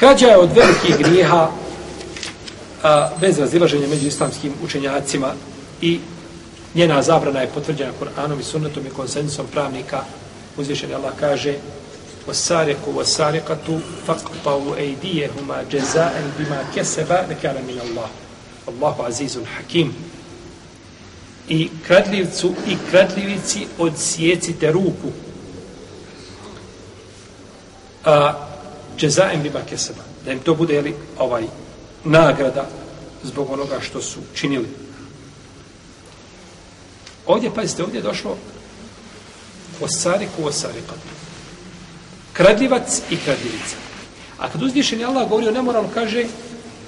Krađa je od velikih grijeha a, bez razilaženja među islamskim učenjacima i njena zabrana je potvrđena Kur'anom i sunnetom i konsensusom pravnika. Uzvišen Allah kaže وَسَارِقُ وَسَارِقَتُ فَقْطَوُ اَيْدِيهُمَا جَزَاءً بِمَا كَسَبَ نَكَالَ مِنَ اللَّهِ Allahu azizun hakim. I kradljivcu i kradljivici odsjecite ruku. A džezaem bima keseba. Da im to bude jeli, ovaj nagrada zbog onoga što su činili. Ovdje, pazite, ovdje je došlo osariku osarikatu. Kradljivac i kradljivica. A kad uzvišen Allah govori o nemoralu, kaže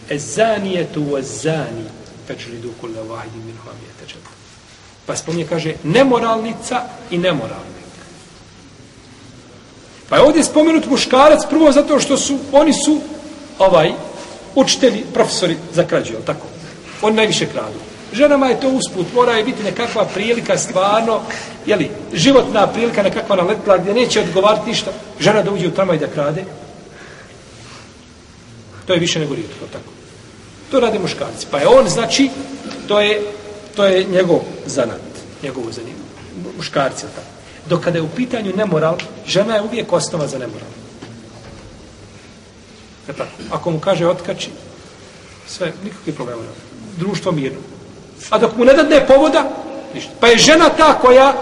Ezanijetu wa zani fečlidu kulle vahidi min hamijete. Pa spominje, kaže, nemoralnica i nemoralnik. Pa je ovdje spomenut muškarac prvo zato što su, oni su ovaj, učitelji, profesori za krađu, tako? Oni najviše kradu. Ženama je to usput, mora je biti nekakva prilika stvarno, jeli, životna prilika, nekakva naletla gdje neće odgovarati ništa. Žena da uđe u tramvaj da krade, to je više nego rijetko, tako. To rade muškarci. Pa je on, znači, to je, to je njegov zanat, njegovo zanimljivo. Muškarci, tako. Dok kada je u pitanju nemoral, žena je uvijek osnova za nemoral. E tako? Ako mu kaže otkači, sve, nikakvi problema nema. Društvo mirno. A dok mu ne dadne povoda, ništa. Pa je žena ta koja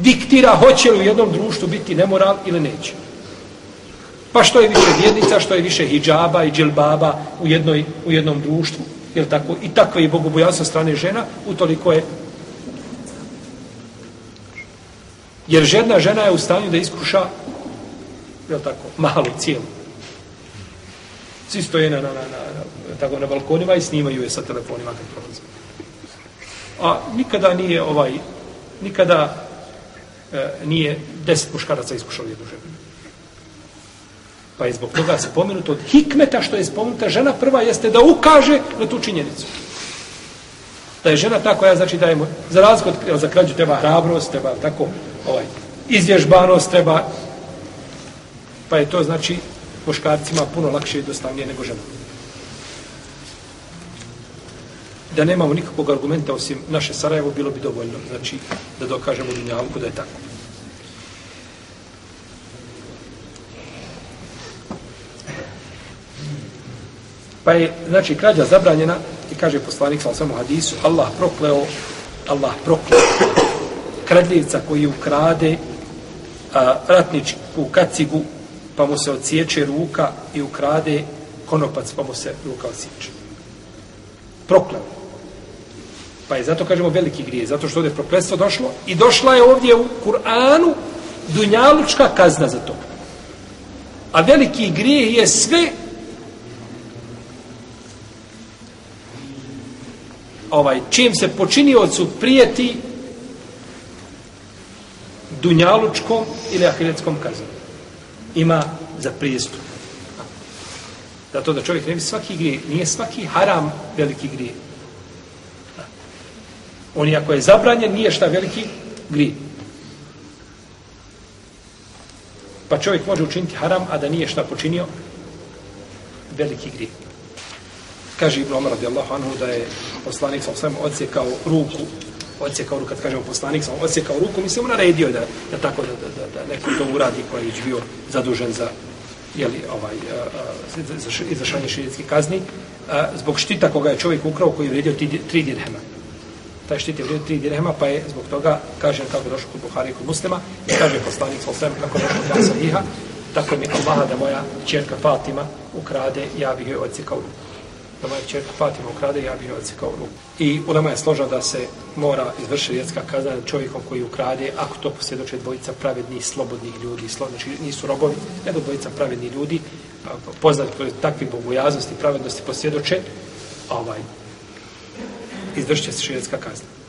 diktira hoće li u jednom društvu biti nemoral ili neće. Pa što je više vjednica, što je više hijjaba i džilbaba u, jednoj, u jednom društvu, je tako? I takva je bogobojasa strane žena, utoliko je Jer žena, žena je u stanju da iskuša, je tako, malu cijelu. Svi stoje na, na, na, na, tako, na balkonima i snimaju je sa telefonima kad prolaze. A nikada nije ovaj, nikada e, nije deset muškaraca iskušao jednu ženu. Pa je zbog toga se pomenuto od hikmeta što je spomenuta žena prva jeste da ukaže na tu činjenicu. Da je žena ta koja znači da je za razgod, za krađu treba hrabrost, treba tako ovaj, izvježbanost, treba pa je to znači muškarcima puno lakše i dostavnije nego žena. Da nemamo nikakvog argumenta osim naše Sarajevo, bilo bi dovoljno, znači, da dokažemo Dunjavku da je tako. Pa je, znači, krađa zabranjena i kaže poslanik sa osam hadisu, Allah prokleo, Allah prokleo kradljivca koji ukrade a, ratničku kacigu pa mu se odsječe ruka i ukrade konopac pa mu se ruka odsječe. Prokleo. Pa je zato kažemo veliki grije, zato što ovdje prokletstvo došlo i došla je ovdje u Kur'anu dunjalučka kazna za to. A veliki grije je sve ovaj, čim se počiniocu prijeti dunjalučkom ili ahiretskom kaznom. Ima za prijestup. Zato da čovjek ne bi svaki grije, nije svaki haram veliki grije. On ako je zabranjen, nije šta veliki grije. Pa čovjek može učiniti haram, a da nije šta počinio veliki grije kaže Ibn Omar radijallahu anhu da je poslanik sa osvijem odsjekao ruku odsjekao ono ruku, kad kažemo poslanik sa odsjekao ruku, mislim, naredio da, da tako da, da, da, da neko to uradi koji je bio zadužen za jeli, ovaj, uh, za izrašanje kazni, uh, zbog štita koga je čovjek ukrao koji je vredio tri dirhema. Taj štit je vredio tri dirhema, pa je zbog toga, kaže kako došlo kod Buhari i kod muslima, i kaže poslanik sa osvijem kako došlo kod Sahiha, tako mi Allaha da moja čerka Fatima ukrade, ja bih joj odsjekao ruku da moja čerka Fatima ukrade, ja bih joj kao ruku. I ulema je složa da se mora izvršiti vjetska kazna čovjekom koji ukrade, ako to posvjedoče dvojica pravednih, slobodnih ljudi, znači nisu robovi, nego dvojica pravednih ljudi, poznati po takvi bogojaznosti i pravednosti posvjedoče, ovaj, izvršit će se širetska kazna.